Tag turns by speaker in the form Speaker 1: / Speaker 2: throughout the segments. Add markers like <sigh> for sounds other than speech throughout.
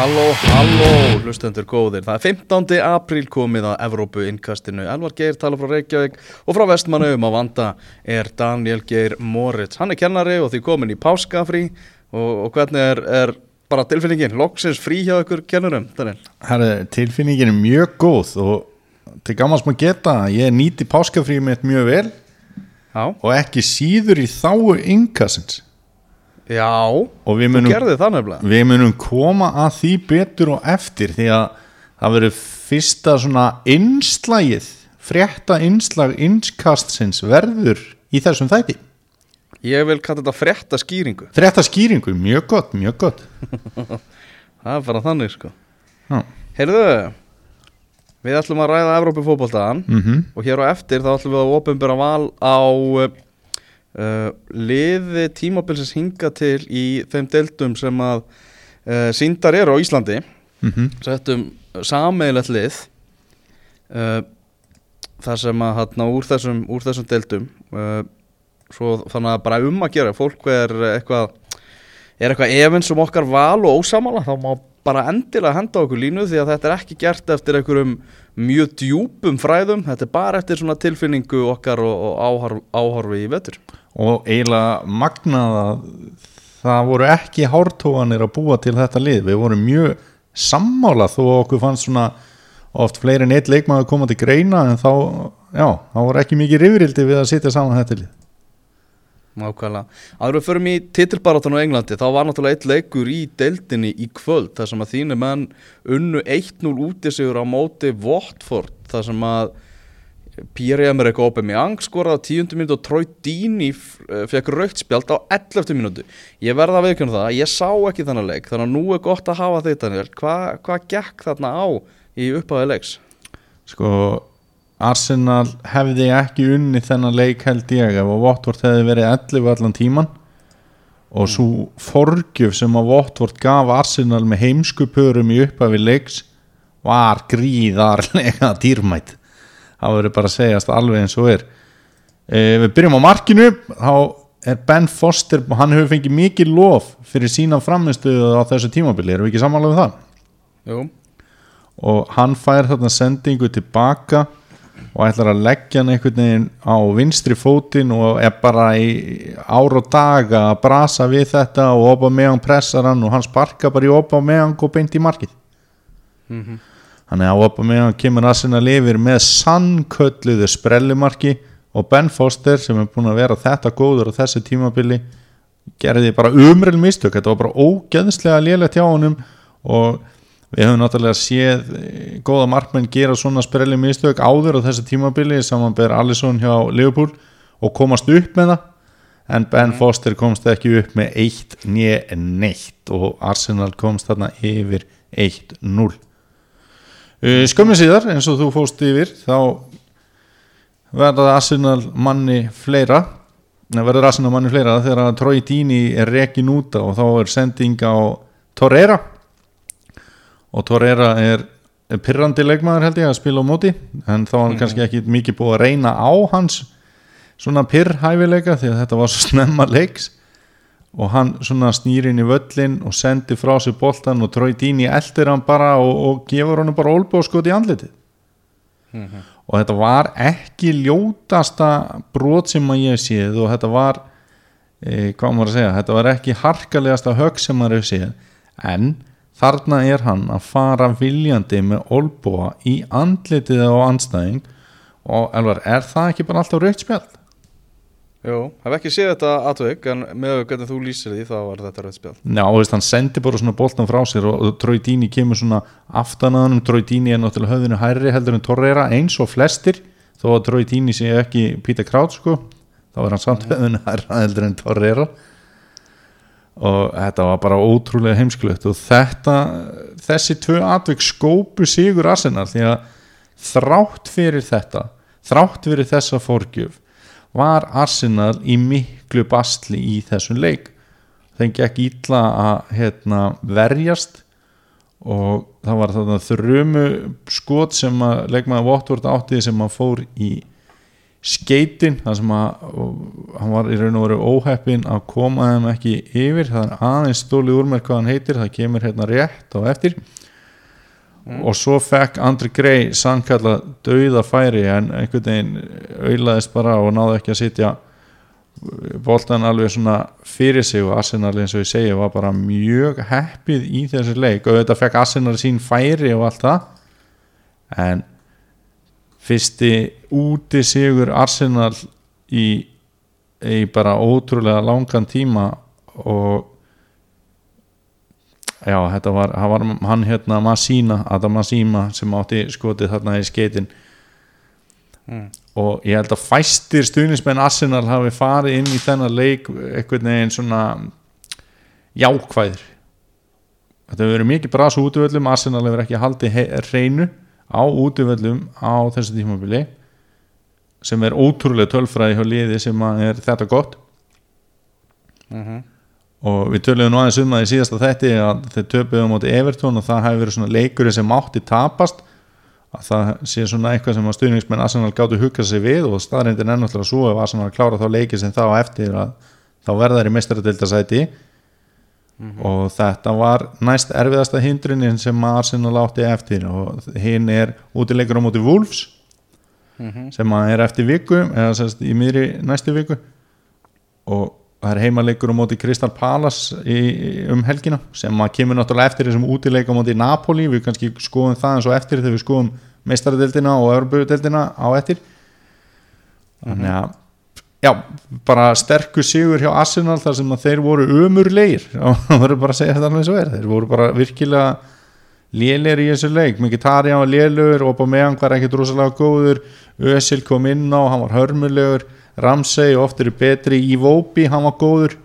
Speaker 1: Halló, halló, hlustendur góðir. Það er 15. apríl komið að Evrópu innkastinu. Elvar Geir tala frá Reykjavík og frá Vestmannum á vanda er Daniel Geir Moritz. Hann er kennari og því komin í páskafrí og, og hvernig er, er bara tilfinningin? Loksins frí hjá ykkur kennurum, Daniel?
Speaker 2: Herri, tilfinningin er mjög góð og til gammans maður geta ég nýti páskafríð mitt mjög vel
Speaker 1: Já.
Speaker 2: og ekki síður í þáu yngkastins
Speaker 1: Já,
Speaker 2: við
Speaker 1: þú
Speaker 2: munum,
Speaker 1: gerði það nefnilega.
Speaker 2: við munum koma að því betur og eftir því að það verður fyrsta svona innslagið, frétta innslag innskastsins verður í þessum þætti.
Speaker 1: Ég vil kalla þetta frétta skýringu.
Speaker 2: Frétta skýringu, mjög gott, mjög gott. <laughs>
Speaker 1: Það er bara þannig, sko. Heyrðu, við ætlum að ræða Evrópu fótboltaðan
Speaker 2: Mm
Speaker 1: og hér á eftir þá ætlum við að ofinbera val á uh, liði tímabilsins hinga til í þeim deildum sem að uh, síndar eru á Íslandi
Speaker 2: Mhm.
Speaker 1: settum sameigilegt lið uh, þar sem að hérna úr þessum, úr þessum deildum uh, svo þannig að bara um að gera fólk er eitthvað er eitthvað efins um okkar val og ósamála þá má bara endilega henda okkur línu því að þetta er ekki gert eftir einhverjum mjög djúpum fræðum þetta er bara eftir svona tilfinningu okkar og, og áhorf, áhorfi í vetur
Speaker 2: Og eiginlega magnað að það voru ekki hártóanir að búa til þetta lið. Við vorum mjög sammála þó okkur fannst svona oft fleiri en eitt leikmaður koma til greina en þá, já, þá voru ekki mikið rifrildi við að sitja saman þetta lið.
Speaker 1: Nákvæmlega. Áður við förum í titilbarátan á Englandi þá var náttúrulega eitt leikur í deildinni í kvöld þar sem að þínu menn unnu 1-0 útisigur á móti Watford þar sem að Pierre-Emerick Aubameyang skoraði á 10. minúti og Troy Deeney fekk raukt spjald á 11. minúti. Ég verða að veikjum það að ég sá ekki þannig leik þannig að nú er gott að hafa þetta. Hvað hva gekk þarna á í upphæði leiks?
Speaker 2: Sko, Arsenal hefði ekki unni þennan leik held ég að Watford hefði verið 11 allan tíman og svo forgjöf sem að Watford gaf Arsenal með heimskupörum í upphafi leiks var gríðarlega <laughs> dýrmætt það verður bara að segjast alveg eins og er. E, við byrjum á markinu. Þá er Ben Foster hann hefur fengið mikið lof fyrir sína framistuðu á þessu tímabili, erum við ekki samanlega um það?
Speaker 1: Jú.
Speaker 2: og hann fær þarna sendingu tilbaka og ætlar að leggja hann einhvern veginn á vinstri fótinn og er bara í ár og dag að brasa við þetta og opa meðan pressar hann og hann sparka bara í opa meðan og beint í markið þannig að opa meðan kemur að sinna lifir með sannkölluðu sprellimarki og Ben Foster sem er búin að vera þetta góður á þessu tímabili gerði bara umrel mistök. Þetta var bara ógeðslega lélegt hjá honum og við höfum náttúrulega séð eh, góða markmenn gera svona sprelli mistök áður á þessu tímabili samanber Alisson hjá Liverpool og komast upp með það. En Ben Foster komst ekki upp með 1 nýja neitt og Arsenal komst þarna yfir 1-0 Uh, skömmin síðar eins og þú fóst yfir þá verða Arsenal manni fleira. Verður Arsenal manni fleira þegar Troy Deeney er rekin úta og þá er sending á Torreira. Og Torreira er er pirrandi leikmaður held ég að spila á móti en þá var hann kannski ekki mikið búið að reyna á hans svona pirrhæfileika því að þetta var svo snemma leiks og hann svona snýr inn í völlin og sendir frá sér boltan og Troy Deeney eldir hann bara og, og gefur hann bara olbóskot í andlitið. Og þetta var ekki ljótasta brot sem að ég séð og þetta var e, hvað maður að segja, þetta var ekki harkalegasta högg sem maður hef séð. En þarna er hann að fara viljandi með olbúa í andlitið á anstæðing og elvar, er það ekki bara alltaf raukt spjald?
Speaker 1: Jú, hef ekki séð þetta atvik en með hvernig þú lýsir því þá var þetta rauð spjald.
Speaker 2: Já, og veist, hann sendi bara svona boltan frá sér og, og Troy Deeney kemur svona aftan að hann Troy Deeney er náttúrulega höfðinu hærri heldur en Torreira eins og flestir. Þó að Troy Deeney sé ekki Peter Crouch sko, þá er hann samt höfðinu hærra heldur en Torreira. Og þetta var bara ótrúlega heimskulegt. Og þetta þessi tvö atvik skópu sigur Arsenal því að þrátt fyrir þetta þrátt fyrir þessa forgjöf var Arsenal í miklu basli í þessum leik? Þeim gekk illa að hérna, verjast og það var þarna þrömu skot sem að leikmaður Votvort átti sem að fór í skeitin þar sem að hann var í raun og veru óheppin að koma þeim ekki yfir. Það er aðeins stólið úr mér hvað hann heitir það kemur hérna rétt á eftir og svo fekk Andri Grey sannkalla dauða færi en einhvern veginn auðlaðist bara og náði ekki að sitja boltan alveg svona fyrir sig og Arsenal eins og ég segi var bara mjög heppið í þessi leik. Og þetta fekk Arsenal sín færi og allt það en fyrsti úti sigur Arsenal í, í bara ótrúlega langan tíma og já þetta var, var hann hérna Masína, Adam Masíma sem átti skotið þarna í skeitin. Og ég held að fæstir stuðnismenn Arsenal hafi farið inn í þennan leik einhvern veginn svona jákvæðir. Þetta hefur verið mikið bras útvöllum Arsenal hefur ekki haldið hreinu á útvöllum á þessu tímabili sem er ótrúlega tölfræði hjá liði sem er þetta gott og við töluðum nú aðeins um það í síðasta þetti að þeir töpuðu á móti Evertón og það hefur verið svona leikurinn sem mátti tapast. Að það sé svona eitthvað sem að stuðningsmenn Arsenal gáttu hugga sig við og staðrindin er náttúrulega svo ef Arsenal klára þá leiki sem þá eftir að þá verða þær í meistaradildasæti og þetta var næst erfiðasta hindrunin sem að Arsenal átti eftir og hinn er útileikur á móti Wolves sem að er eftir viku eða sérst í miðri næstu viku. Og það er heimaleikur á móti Crystal Palace í, um helgina sem kemur náttúrulega eftir þessum útileik á móti Napoli, við kannski skoðum það eins og eftir þegar við skoðum meistaradeildina og Európa-deildina á eftir. Þannig að já, bara sterkur sigur hjá Arsenal þar sem að þeir voru ömurleir <laughs> það voru bara að segja þetta alveg svo er. Þeir voru bara virkilega lélegir í þessu leik. Mkhitaryan var lélegur Aubameyang var ekkert rosalega góður Özil kom inn á, hann var hörmulegur Ramsey oft eru betri Iwobi, hann var góður.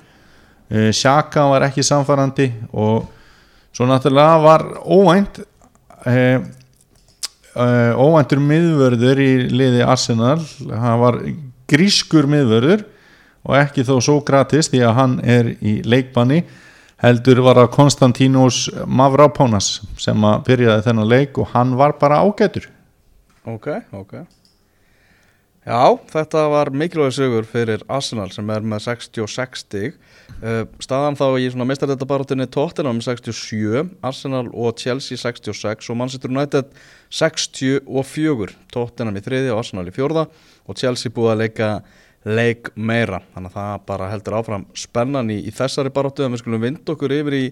Speaker 2: Uh, Shaka var ekki samfærandi og svo náttúrulega var óvænt uh, uh, óvæntur miðvörður í liði Arsenal. Hann var grískur miðvörður og ekki þó svo gratis því að hann er í leikbanni heldur var að Konstantínos Mavropanos sem að byrjaði þennan leik og hann var bara ágætur.
Speaker 1: Ok, ok Já, þetta var mikilvæg sigur fyrir Arsenal sem er með 66 stig. Uh, staðan þá í svona meistardættabarátinni Tottenham 67, Arsenal og Chelsea 66 og Manchester United 64, Tottenham í þriði og Arsenal í fjórða og Chelsea búið að leika leik meira. Þannig að það bara heldur áfram spennan í, í þessari barátu en við skulum vinda okkur yfir í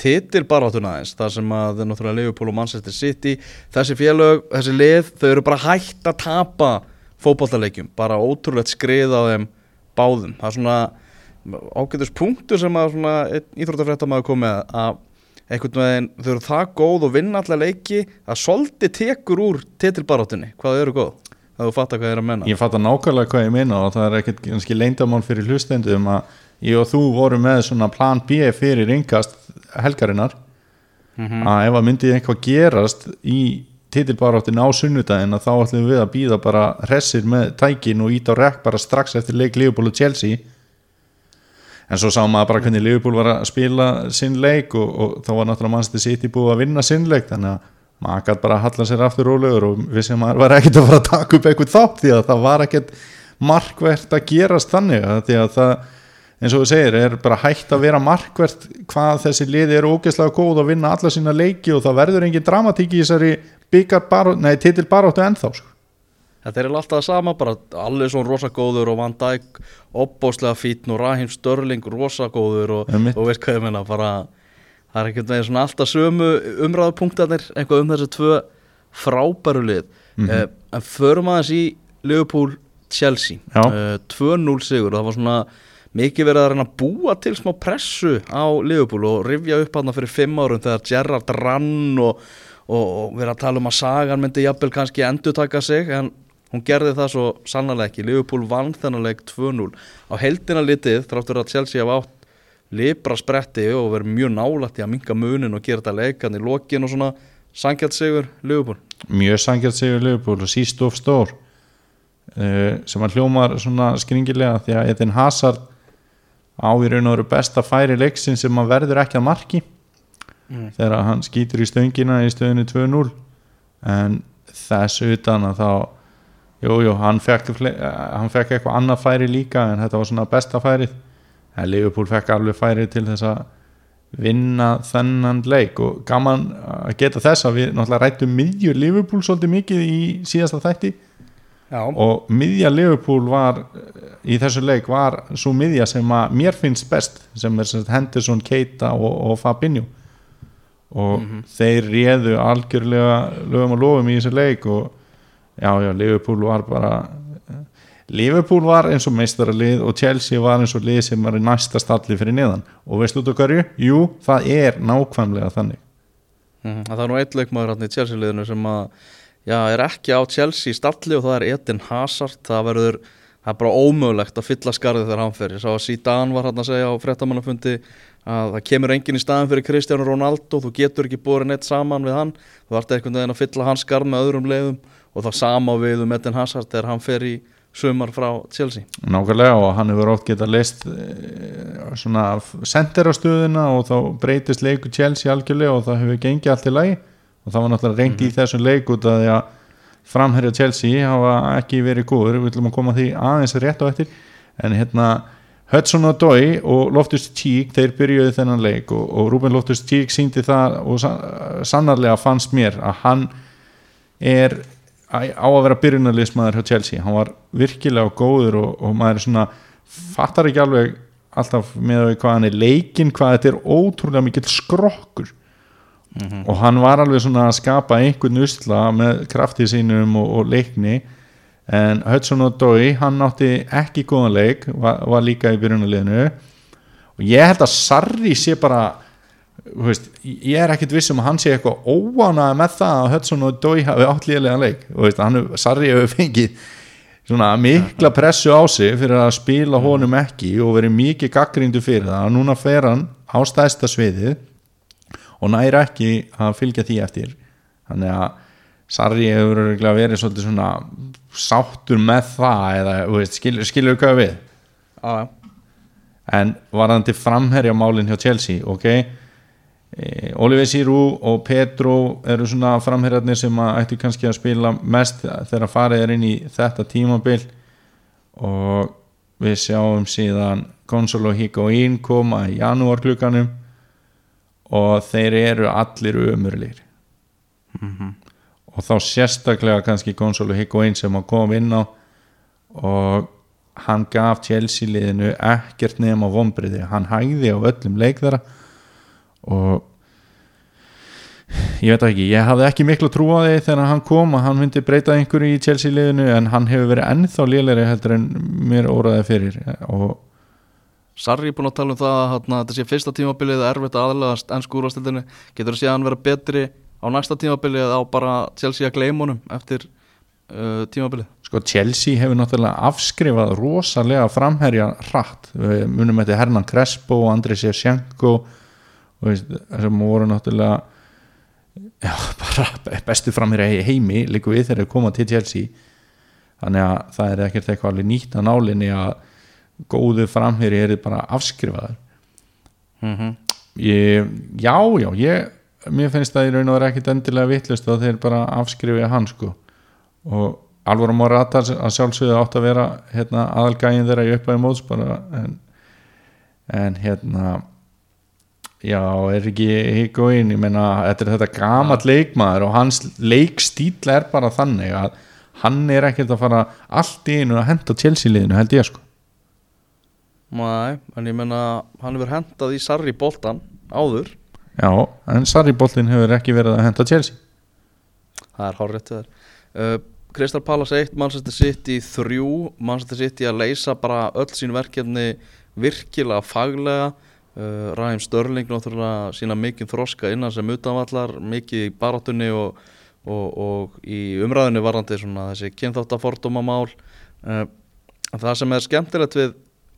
Speaker 1: titilbaráttuna aðeins þar sem að það er náttúrulega Liverpool og Manchester City þessi félög, þessi lið þau eru bara hægt að tapa fótballtaleikjum, bara ótrúlegt skrið á þeim báðum, það er svona ágætus punktur sem að svona íþróttafréttamaður kom með að einhvern veginn þau eru það góð og vinna alla leiki að svolítið tekur úr titilbaráttunni, hvað eru góð? Það þú fattar hvað ég er að menna.
Speaker 2: Ég fatt að nákvæmlega hvað ég meina og það er ekkert kannski leyndamál fyrir hlustendum að ég og þú vorum með svona plan B fyrir yngast helgarinnar. Að ef að myndi eitthvað gerast í titilbaráttin á sunnudaginn að þá ætlum við að býða bara hressir með tækin og ít á rekk bara strax eftir leik Liverpool og Chelsea. En svo sá maður bara hvernig Liverpool var að spila sinn leik og, og þá var náttúrulega mannstu sitt í búið að vinna sinn leik. Þannig að maður gæti bara að halla sér aftur rólegur og að maður var ekkert að fara að taka upp eitthvað þátt því að það var ekkert markvert að gerast þannig að því að það eins og þú segir er bara hægt að vera markvert hvað þessi liði eru ógeðslega góð og vinna alla sína leiki og það verður engin dramatík í þessari byggar baró, nei titil baróttu ennþá sko.
Speaker 1: Þetta er alltaf það sama, bara allir svona rosa góður og Van Dijk opbóslega fítn og Raheem Störling rosa góður og, og veist hvað ég menna, bara það er ekkert veginn svona alltaf sömu umræðupunktarnir eitthvað um þessi tvö frábæru lið. Mm en förum aðeins í Liverpool Chelsea uh, 2-0 sigur, það var svona mikið verið að reyna að búa til smá pressu á Liverpool og rifja upp hann fyrir fimm árum þegar Gerrard rann og, og, og verið að tala um að Sagan myndi jafnvel kannski endur taka sig en hún gerði það svo sannlega ekki. Liverpool vann þennan leik 2-0 á heldina litið þráttur að Chelsea hafa átt libra spretti og verið mjög nálægt í að minka munin og gera þetta leikan í lokin og svona sangjart sigur Liverpool.
Speaker 2: Mjög sangjart sigur Liverpool og síst of stór uh, sem að hljómar svona skringilega því að Eden Hazard á í raun og veru besta færi leiksin sem að verður ekki að marki. Þegar hann skýtur í stöngina í stöðinu 2-0 en þess utan að þá jú, jú, hann fekk, eh, hann fekk eitthvað annað færi líka en þetta var svona besta færið. En Liverpool fekk alveg færi til þess að vinna þennan leik. Og gaman að geta þess að við náttúrulega rættum miðjur Liverpool svolítið mikið í síðasta þætti
Speaker 1: Já,
Speaker 2: og miðja Liverpool var eh, í þessu leik var svo miðja sem að mér finnst best sem er sem Henderson, Keita og, og Fabinho. Og þeir réðu algjörlega lögum og lofum í þessu leik og já, já, Liverpool var bara Liverpool var eins og meistaralið og Chelsea var eins og lið sem var í næsta stalli fyrir neðan. Og veistu á hverju? Jú, það er nákvæmlega þannig.
Speaker 1: Mhm, Það er nú eitt leikmaður hann í Chelsea-liðinu sem að, já, er ekki á Chelsea stalli og það er Eden Hazard. Það verður, það er bara ómögulegt að fylla skarðið þegar hann fer, ég sá að Zidane var hann að segja á fréttamannafundi að það kemur enginn í staðin fyrir Cristiano Ronaldo þú getur ekki búið neitt saman við hann. Þú vart einhvern veginn að fylla hans skarð með öðrum leiðum og það sama við um Eden Hazard þegar hann fer í sumar frá Chelsea.
Speaker 2: Nákvæmlega og hann hefur oft getað leist svona sendir á stöðuna og þá breytist leiku Chelsea algjörlega og það hefur gengið allt í lagi og það var náttúrulega reynd í þessum leik út af því að framherja Chelsea hafa ekki verið góður, við ætlum að koma því aðeins rétt á eftir. En hérna Hudson og Dói og Loftus Cheek þeir byrjuði þennan leik og, og Ruben Loftus Cheek síndi það og sa- sannarlega fannst mér að hann er á að vera byrjunarliðsmaður hjá Chelsea. Hann var virkilega góður og, og maður er svona fattar ekki alveg alltaf með því hvað hann er leikinn hvað þetta er ótrúlega mikill skrokkur og hann var alveg svona að skapa einhvern usla með kraftið sínum og, og leikni. En Hudson og Dói hann átti ekki góðan leik var, var líka í byrjunarliðinu. Og ég held að Sarri sé bara veist, ég er ekkit viss um að hann sé eitthvað óánað með það að Hudson og Dói hafi átt líðlega leik. Veist, hann, Sarri hefur fengið svona mikla pressu á sig fyrir að spila honum ekki og verið mikið gaggríndu fyrir það. Og núna fer hann á stæðsta sviðið og næri ekki að fylgja því eftir. Þannig að Sarri hefur verið svolítið svona sáttur með það eða veist, skilur, skilur hvað við?
Speaker 1: Já, já,
Speaker 2: en varðandi framherja málin hjá Chelsea ok? E, Oliver Giroud og Pedro eru svona framherjarnir sem að ættu kannski að spila mest þegar farið er inn í þetta tímabil. Og við sjáum síðan Gonzalo Higuaín koma í janúar klukkanum og þeir eru allir umurlir og þá sérstaklega kannski Gonzalo Higuaín sem að koma inn á og hann gaf Chelsea liðinu ekkert nema vombriði, hann hægði á öllum leik þeirra og ég veit ekki, ég hafði ekki miklu trú á því þegar hann kom að hann myndi breyta einhverju í Chelsea liðinu en hann hefur verið ennþá lélæri heldur en mér óraði fyrir. Og
Speaker 1: Sarri er búin að tala um það að þetta sé fyrsta tímabilið það er erfitt að aðlagast ennsku úrvastildinni getur þú séð hann vera betri á næsta tímabilið á bara Chelsea að gleyma honum eftir uh, tímabilið?
Speaker 2: Sko Chelsea hefur náttúrulega afskrifað rosalega framherja hratt. Við munum þetta Hernan Crespo og Andrei Sjevsjenko sem voru náttúrulega já, <laughs> bara bestu framherja heimi líka við þegar þeir koma til Chelsea. Þannig að það er ekkert eitthvað alveg nýtt að nálinni að góðu framherji er bara afskrifaður
Speaker 1: mm -hmm.
Speaker 2: ég, já, já, ég mér finnst það í raun og vera ekkit endilega vittlust að þeir bara afskrifja hann sko. Og Alvaro Morata að sjálfsögðu átt að vera hérna, aðalgægin þeirra í uppæði móts bara en, en hérna já, er ekki Higuaín, ég meina þetta er þetta gamall leikmaður og hans leikstíl er bara þannig að hann er ekkert að fara allt í einu að henda Chelsea liðinu held ég sko
Speaker 1: Nei, en ég menna hann hefur hendað í Sarri boltan áður.
Speaker 2: Já, en Sarri Boltin hefur ekki verið að henda Chelsea.
Speaker 1: Það er hár rétt þér. Uh, Kristal Palace 1, Manchester City 3 Manchester City að leysa bara öll sín verkefni virkilega faglega. Uh, Ræðum Störling náttúrulega sína mikið þroska innan sem utanvallar mikið í barátunni og, og, og í umræðinu varandi svona þessi kynþáttafordóma mál uh, það sem er skemmtilegt við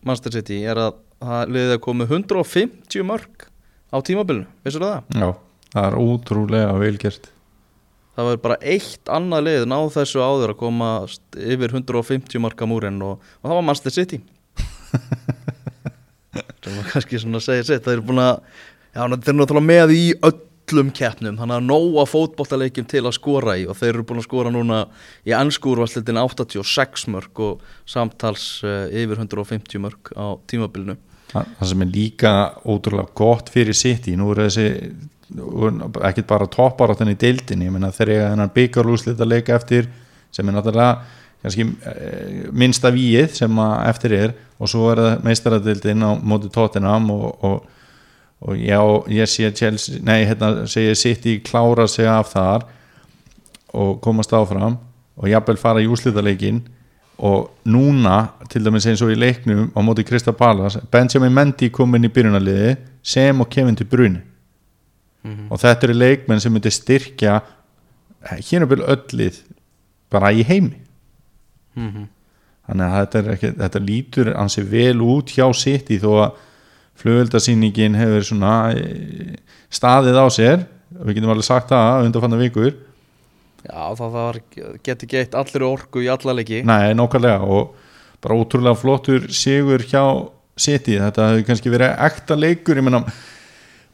Speaker 1: Manchester City er að það liðið að komið 150 mörg á tímabilinu, vissur það?
Speaker 2: já, það er ótrúlega velgert
Speaker 1: það var bara eitt annað lið náð þessu áður að koma yfir 150 marka múrin og, og það var Manchester City. <laughs> Sem var kannski svona að segja sitt það eru búin að, já þeir eru náttúrulega með í öllum keppnum. Þannig að nóga fótbollaleikjum til að skora í og þeir eru búin að skora núna í ennskúrvarslitin 86 mörg og samtals uh, yfir 150 mörg á tímabilinu.
Speaker 2: Það það sem er líka ótrúlega gott fyrir City, nú er þessi ekkert bara topparáttan í deildinni, ég meina þeir eiga þennan byggarlúslita leika eftir sem er náttúrulega kannski eh, minnsta víið sem eftir er og svo er það meistaradeildin á móti Tottenham og, og, og já, ég sé Chelsea, nei, hérna segir City klára sig af þar og komast áfram og jafnvel fara í úslitaleikin og núna, til dæmis eins og í leiknum á móti Krista Pallas Benjamin Mendy kom inn í byrjunarliði sem og Kevin De Bruyne. Og þetta eru leikmenn sem myndi styrkja hérna byrju öllið bara í heimi. Þannig að þetta, ekki, þetta lítur ansi vel út hjá í þó að flugöldasýningin hefur svona eh, staðið á sér. Við getum alveg sagt það undanfanna vikur.
Speaker 1: Já, það, það var, geti geitt allir orku í alla leiki.
Speaker 2: Nei, nákvæmlega og bara ótrúlega flottur sigur hjá City, þetta hefur kannski verið ekta leikur, ég menna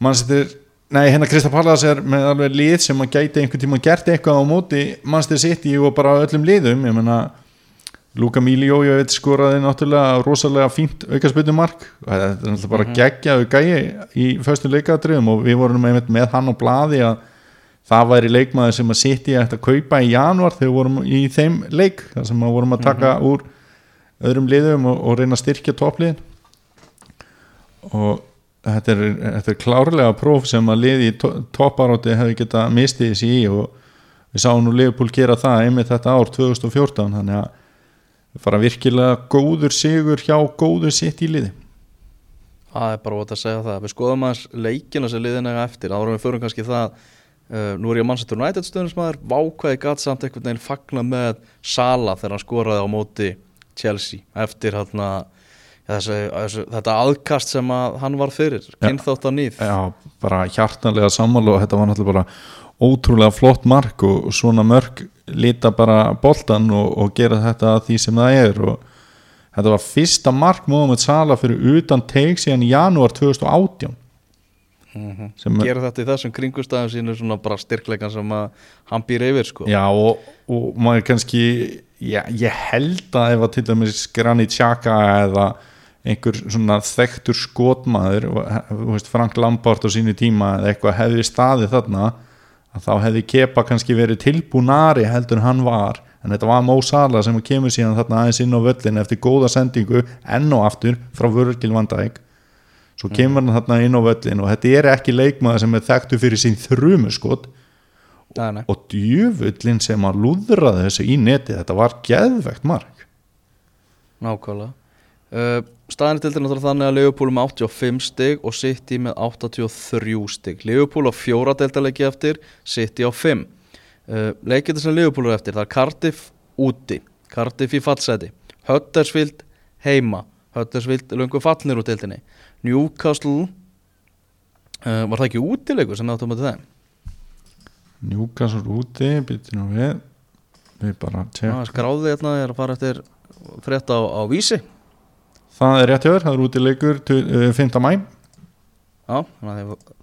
Speaker 2: mann setur, nei hérna Krista Pallas er með alveg lið sem að gæti einhvern tíma gert eitthvað á móti mannstir City og bara öllum liðum, ég menna Luka Milio, ég veit, skoraði náttúrulega rosalega fínt aukarspytum mark og þetta er náttúrulega bara geggjaðu gæi í föstu leikadröfum og við vorum með, með hann og blaði að það væri leikmaður sem að City ætti að kaupa í januar þegar við vorum í þeim leik þar sem við vorum að taka úr öðrum liðum og, og reyna að styrkja toppliðin. Og þetta er, þetta er klárlega próf sem að liði í to- topparátti hefði geta mistið þessi í og við sáum nú Leopold gera það einmitt þetta ár 2014 þannig að fara virkilega góður sigur hjá góður sitt í liði.
Speaker 1: Það er bara ótt að segja það. Við skoðum aðeins leikina sem liðin eiga eftir. En við förum kannski það uh, Nú er ég að Manchester United stöðnismæður Vákvæði gatt samt einhvern veginn fagna með Sala þegar hann skoraði á móti Chelsea eftir þessi, þetta aðkast sem að hann var fyrir kynþátt á nýð
Speaker 2: Já, bara hjartanlega sammála og þetta var náttúrulega bara ótrúlega flott mark og, svona mörk lita bara boltan og, og gera þetta því sem það er og þetta var fyrsta mark Mohamed Salah fyrir utan teik síðan í janúar 2018 sem er,
Speaker 1: Gera þetta í þessum kringustæðum sínu svona bara styrkleikan sem að hann býr yfir sko.
Speaker 2: Já og, og maður kannski já, ég held að ef að til dæmis Granit Xhaka eða einhver svona þekktur skotmaður veist, Frank Lampard á sínu tíma eða eitthvað hefði staðið þarna að þá hefði Kepa kannski verið tilbúnari heldur hann var. En þetta var Mo Salah sem kemur síðan þarna aðeins inn á völlin eftir góða sendingu enn og aftur frá Virgil van Dijk. Svo kemur hann þarna inn á völlin og þetta er ekki leikmaður sem er þekktu fyrir sín þrumuskot.
Speaker 1: Nei, nei.
Speaker 2: og djöfullin sem að lúðraði þessu í neti þetta var geðvegt mark.
Speaker 1: Nákvæmlega uh, Staðan er til dæmis þannig að er með 85 stig og City með 83 stig. Liverpool á fjóra deltalegi eftir City á 5 uh, Leikið sem Liverpool er eftir það er Cardiff úti Cardiff í fallseti Huddersfield heima. Huddersfield löngu fallnir úr deildinni. Newcastle uh, var það ekki útilegur sem áttum að þeim?
Speaker 2: Newcastle úti, býttu nú við. Við bara tjekk
Speaker 1: skráði hérna er að fara eftir frétta á, á vísi
Speaker 2: það er rétt hjá þér, það er eh, 5. mæ
Speaker 1: Já,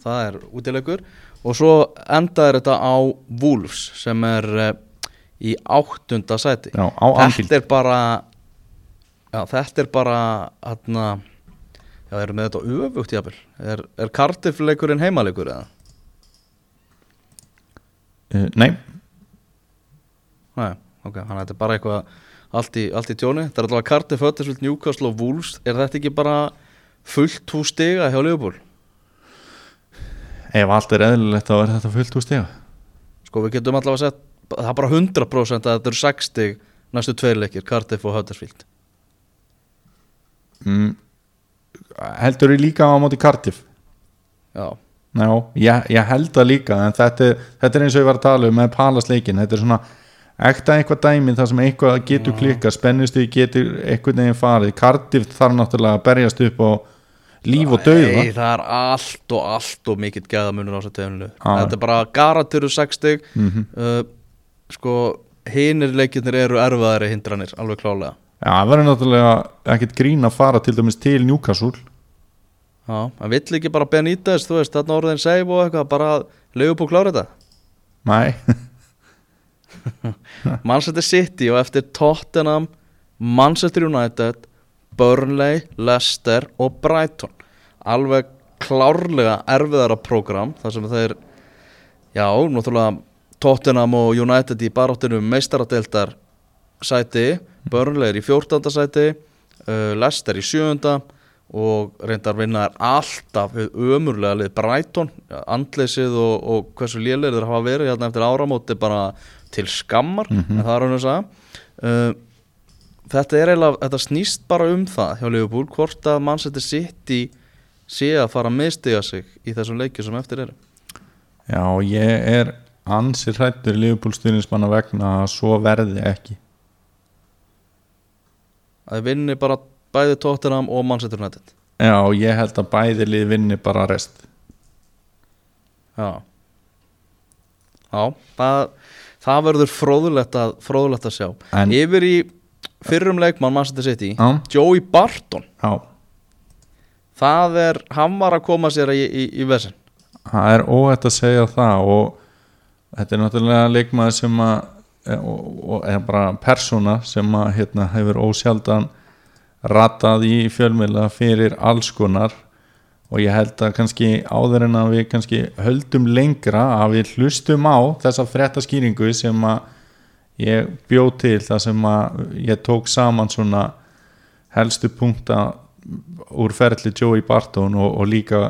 Speaker 1: það er útilegur og svo endaður þetta á Wolves sem er uh, í áttunda sæti
Speaker 2: Já.
Speaker 1: Þetta er bara já, þetta er bara hérna já, erum við þetta öfugt jáfnvel er, er Cardiff leikurinn heimaleikur eða?
Speaker 2: uh, nei,
Speaker 1: Nei, ok, þannig að þetta er bara eitthvað allt í, allt í tjóni, þetta er alltaf Cardiff, Huddersfield, Newcastle og Wolves, er þetta ekki bara fullt hús stiga hjá Liverpool?
Speaker 2: ef allt er eðlilegt þá er þetta fullt úr stiga.
Speaker 1: Sko við getum allavega sett Það er bara 100% að þetta eru 6 stig Næstu tveir leikir, Cardiff og Huddersfield.
Speaker 2: Mm, heldur þú líka á móti Cardiff?
Speaker 1: Já,
Speaker 2: Já, ég, ég held það líka en þetta, þetta er eins og ég var að tala um með palasleikin, þetta er svona ekta eitthvað dæmi þar sem eitthvað getur klikka spennustu getur eitthvað neginn farið. Cardiff þarf náttúrulega að berjast upp á líf og dauða.
Speaker 1: Nei, það er allt og allt og mikill gæðamunur á þessu tegunilu
Speaker 2: Já.
Speaker 1: Þetta er bara garantiru 6 stig.
Speaker 2: Mhm.
Speaker 1: uh, Sko, hinir leikirnir eru erfiðari hindranir, alveg klálega
Speaker 2: Já, það verður náttúrulega ekkert grín að fara til dæmis til Newcastle.
Speaker 1: Já, það vill ekki bara Benítez, þú veist, þarna orðin save og eitthvað, bara Leifupúl klára þetta?
Speaker 2: Nei, <laughs>
Speaker 1: Manchester City og eftir Tottenham, Manchester United, Burnley, Leicester og Brighton alveg klárlega erfiðara prógram þar sem þeir já, náttúrulega Tottenham og United í baráttinu meistaradeildar sæti, Burnley er í 14. sæti uh, Leicester í 7. og reyndar vinna er alltaf við ömurlega lið Brighton, andleysið og, og hversu lélegir þeir hafa verið hérna eftir áramóti bara til skammar en það er hann að segja uh, þetta er eiginlega, þetta snýst bara um það hjá Liverpool, hvort að Manchester City sé að fara að mistiga sig í þessum leikjum sem eftir eru.
Speaker 2: Já, ég er ansir hrættur Liverpool styrningsmanna vegna að svo verði ekki.
Speaker 1: Að þeir vinni bara bæði Tottenham og Manchester United.
Speaker 2: Já, ég held að bæði lið vinni bara rest.
Speaker 1: Já. Já, það, það verður fróðulegt að, fróðulegt að sjá.
Speaker 2: En-
Speaker 1: yfir í fyrrum leikmann Manchester City
Speaker 2: Já.
Speaker 1: Joey Barton.
Speaker 2: Já,
Speaker 1: það er, hann var að koma sér í, í, í vesen.
Speaker 2: Það er óhætt að segja það og þetta er náttúrulega leikmaður sem að og, og er bara persóna sem að hérna, hefur ósjaldan ratað í fjölmiðla fyrir alls konar og ég held að kannski áður en að við kannski höldum lengra að við hlustum á þessa fréttaskýringu sem að ég bjó til það sem að ég tók saman svona helstu punkta úr ferli Joey Barton og, og líka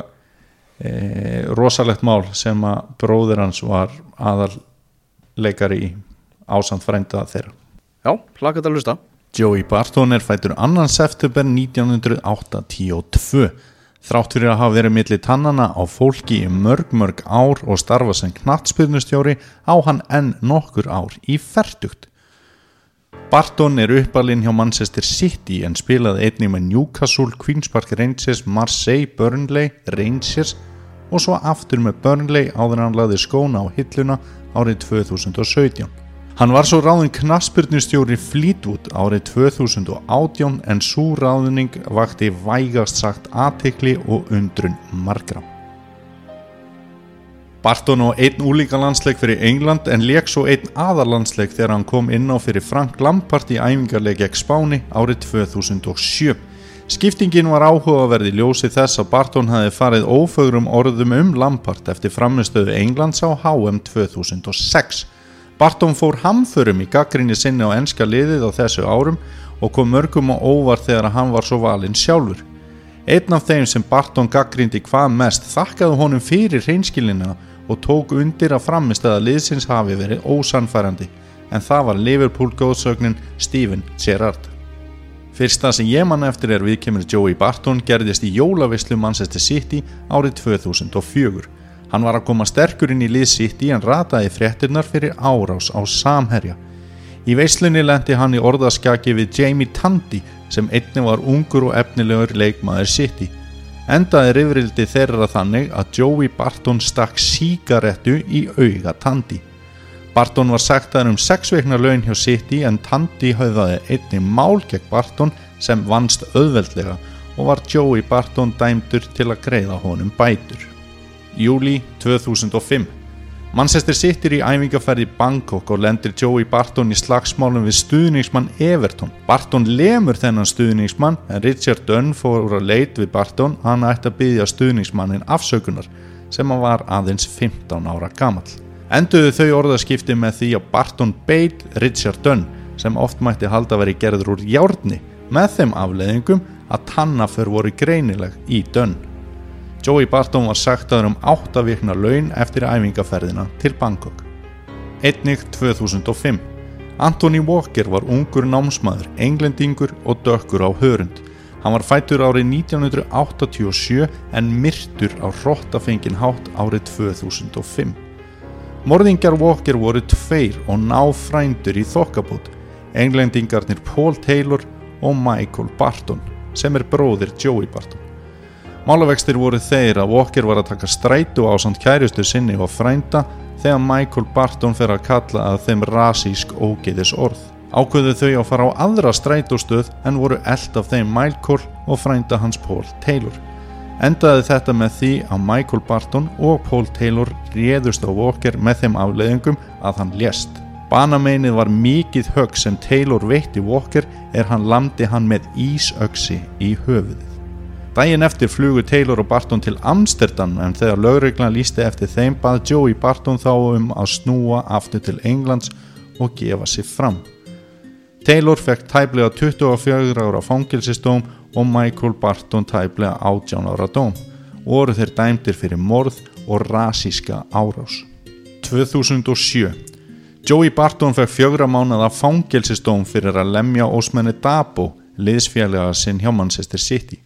Speaker 2: e, rosalegt mál sem að bróðir hans var aðal leikari í ásamt frænda þeirra
Speaker 1: já, þetta að hlusta
Speaker 2: Joey Barton er fættur 2. september 1982 þrátt fyrir að hafa verið milli tannana á fólki í mörg mörg ár og starfa sem knattspyrnustjóri á hann enn nokkur ár í ferdugt Barton er uppalinn hjá Manchester City en spilaði einnig með Newcastle, Queen's Park Rangers, Marseille, Burnley, Rangers og svo aftur með Burnley áður hann lagði skóna á hilluna árið 2017. Hann var svo ráðin knaspyrnustjóri Fleetwood árið 2018 en svo ráðning vakti vægast sagt aðtekli og undrun margra. Barton á einn úlíka landsleik fyrir England en leik svo einn aðarlandsleik þegar hann kom inn á fyrir Frank Lampard í æfingarleik gegn Spáni árið 2007. Skiptingin var áhugaverði ljósi þess að Barton hafi farið ófögrum orðum um Lampard eftir framistöðu Englands á HM 2006. Barton fór hamförum í gaggrinni sinni á enska liðið á þessu árum og kom mörgum á óvar þegar hann var svo valinn sjálfur. Einn af þeim sem Barton gaggrindi hvað mest þakkaði honum fyrir hreinskilina og tók undir að framistæða liðsins hafi verið ósannfærandi en það var Liverpool góðsögnin Steven Gerrard. Fyrsta sem ég mann eftir er viðkemur Joey Barton gerðist í jólavislu Manchester City árið 2004. Hann var að koma sterkur inn í lið City en rataði fréttirnar fyrir árás á samherja. Í veislunni lendi hann í orðaskaki við Jamie Tandy sem einnig var ungur og efnilegur leikmaður City. Endaði rifrildi þeirra þannig að Joey Barton stakk síkarettu í auga Tandy. Barton var sagtaður um 6 veikna laun hjá City en Tandy höfðaði einnig mál gegn Barton sem vannst auðveldlega og var Joey Barton dæmdur til að greiða honum bætur. Júli 2005 Manchester City er í æfingaferð í Bangkok og lendir Joey Barton í slagsmálum við stuðningsmann Everton. Barton lemur þennan stuðningsmann en Richard Dunn fór að leit við Barton hann ætti að byggja stuðningsmannin afsökunar sem hann var aðeins 15 ára gamall. Enduðu þau orðaskipti með því að Barton beit Richard Dunn sem oft mætti halda verið gerður úr járni með þeim afleðingum að tannaför voru greinileg í Dunn. Joey Barton var sagtaður um 8 vikna laun eftir æfingaferðina til Bangkok. Einnig 2005. Anthony Walker var ungur námsmaður, englendingur og dökkur á hörund. Hann var fættur árið 1987 en myrtur á hrottafengin hátt árið 2005. Morðingjar Walker voru tveir og náfrændur í þokkabót, englendingarnir Paul Taylor og Michael Barton sem er bróðir Joey Barton. Málavextir voru þeir að Walker var að taka strætu á samt kærustu sinni og frænda þegar Michael Barton fer að kalla að þeim rasísk ógeðis orð. Ákveðu þau að fara á aðra strætóstöð en voru eld af þeim Michael og frænda hans Paul Taylor. Endaði þetta með því að Michael Barton og Paul Taylor réðust á Walker með þeim afleiðingum að hann lést. Banameinið var mikið högg sem Taylor veitti Walker er hann lamdi hann með ísöksi í höfuðið. Dægin eftir flugu Taylor og Barton til Amsterdam en þegar lögreglan lísti eftir þeim bað Joey Barton þá um að snúa aftur til Englands og gefa sér fram. Taylor fekk tæplega 24 ára fangilsistóm og Michael Barton tæplega 18 ára dóm og voru þeir dæmdir fyrir morð og rasíska árás. 2007 Joey Barton fekk fjögra mánada fangilsistóm fyrir að lemja ósmenni Dabo, liðsfélaga sinn hjá Manchester City.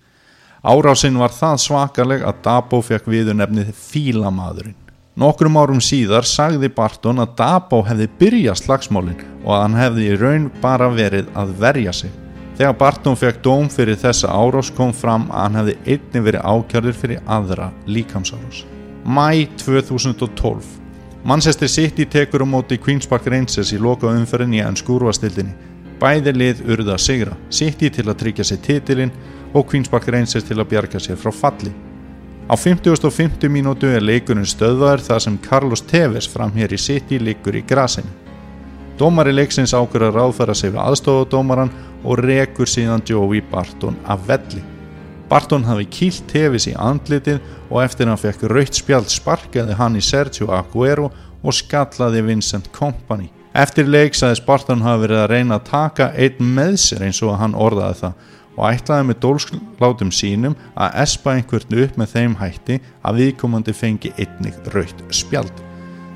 Speaker 2: Árásinn var það svakaleg að Dabo fekk viður nefnið Fílamadurinn. Nokkrum árum síðar sagði Barton að Dabo hefði byrjað slagsmálinn og að hann hefði í raun bara verið að verja sig. Þegar Barton fekk dóm fyrir þessa árás kom fram að hann hefði einni verið ákjörður fyrir aðra líkamsárás. Mæ 2012 Manchester City tekur um móti Queen's Park Rangers í loka umferðin í enn skúrvastildinni. Bæði lið urða sigra, City til að tryggja sig titilinn og Queen's Park Rangers til að bjarga sér frá falli. Á 50.50 mínútu er leikurinn stöðvaður þar sem Carlos Tevez framhér í City liggur í grasinu. Dómari leiksins ákveður að ráðfæra sig við aðstofadómaran og rekur síðan Joey Barton af velli. Barton hafi kýlt Tevez í andlitið og eftir hann fekk raukt spjald sparkaði hann í Sergio Aguero og skallaði Vincent Kompany. Eftir leik sagðis Barton hafi verið að reyna að taka einn með sér eins og hann orðaði það og ætlaði með dólslátum sínum að espa einhvern upp með þeim hætti að viðkomandi fengi einnig raukt spjald.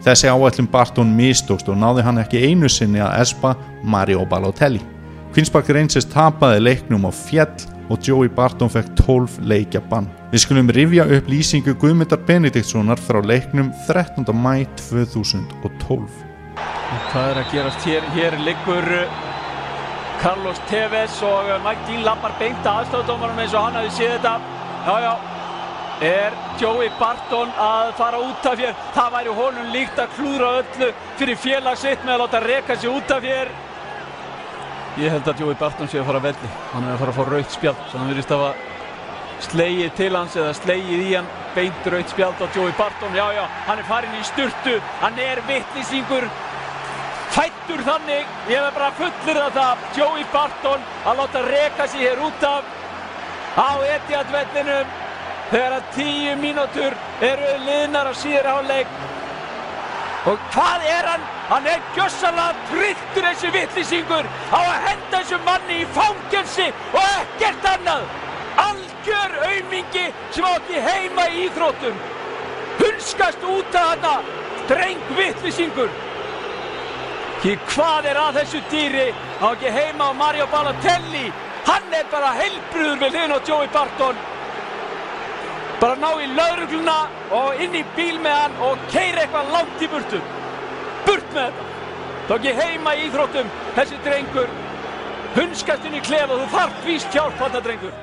Speaker 2: Þessi áætlum Barton mistókst og náði hann ekki einu sinni að espa Mario Balotelli. Kvinsbakk Rangers tapaði leiknum á fjell og Joey Barton fekk 12 leikja bann. Við skulum rifja upp lýsingu Guðmyndar Benediktssonar frá leiknum 13. mæ 2012.
Speaker 3: Hvað er að gerast hér? Hér liggur Carlos Tevez og Mike Dean lappar beint að aðstofdómarum eins og hann hafi séð þetta. Já, já, er Joey Barton að fara út af hér. Það væri honum líkt að klúðra öllu fyrir félagsitt með að láta reka sig út af hér. Ég held að Joey Barton sé að fara að velli. Hann er að fara að fá raukt spjald, svo hann virðist að slegið til hans eða slegið í hann beint raukt spjald á Joey Barton. Já, já, hann er farin í sturtu, hann er vittlisingur fættur þannig, ég hef bara fullir það Joey Barton að láta reka sér hér út af á Etihad-vellinum. Þegar að tíu mínútur eru liðnar á síður áleik og hvað er hann? Hann er gjössalega trilltur þessi vittlýsingur á að henda þessu manni í fangelsi og ekkert annað. Algjör auðmingi sem á ekki heima í Íþróttum. Hunskast út af hana dreng vittlýsingur Því hvað er að þessu dýri? Á ekki heima á Mario Balotelli? Hann er bara heilbrúður við hlun og Joey Barton. Bara ná í laurugluna og inn í bíl með hann og keira eitthvað langt í burtu. Burt með þetta. Þá ekki heima í Íþróttum þessi drengur. Hunskastinn í klef og þú þarf víst hjálp þetta drengur.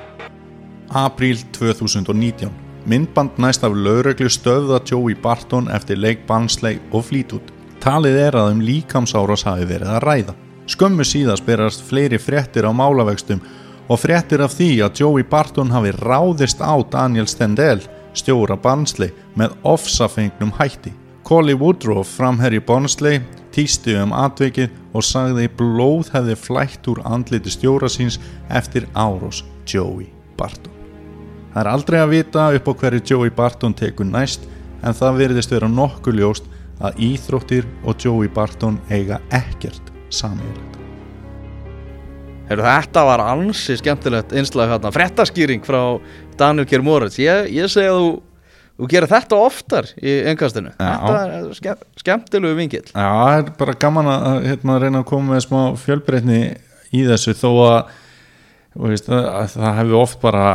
Speaker 2: Apríl 2019 Myndband næst af lauruglu stöða Joey Barton eftir leik Barnsley og Fleetwood Talið er að um líkamsáras hafi verið að ræða. Skömmu síðast berast fleiri fréttir á málavegstum og fréttir af því að Joey Barton hafi ráðist á Daniel Stendel, stjóra Barnsley, með ofsafengnum hætti. Collie Woodrow, framherri Barnsley, týsti um atvikið og sagði blóð hefði flætt úr andliti stjóra síns eftir árós Joey Barton. Það er aldrei að vita upp á hverju Joey Barton tekur næst en það verðist vera nokkuð ljóst að Íþróttir og Joey Barton eiga ekkert samíðilegt
Speaker 1: Heru, Þetta var ansi skemmtilegt einslag hérna, frettaskýring frá Daniel Kjær Moritz. Ég, ég segi að þú, þú gerir þetta oftar í engastinu Þetta er ske, skemmtilegu vingill
Speaker 2: Já, það er bara gaman að hérna, reyna að koma með smá fjölbreytni í þessu þó að, veist, að það hefur oft bara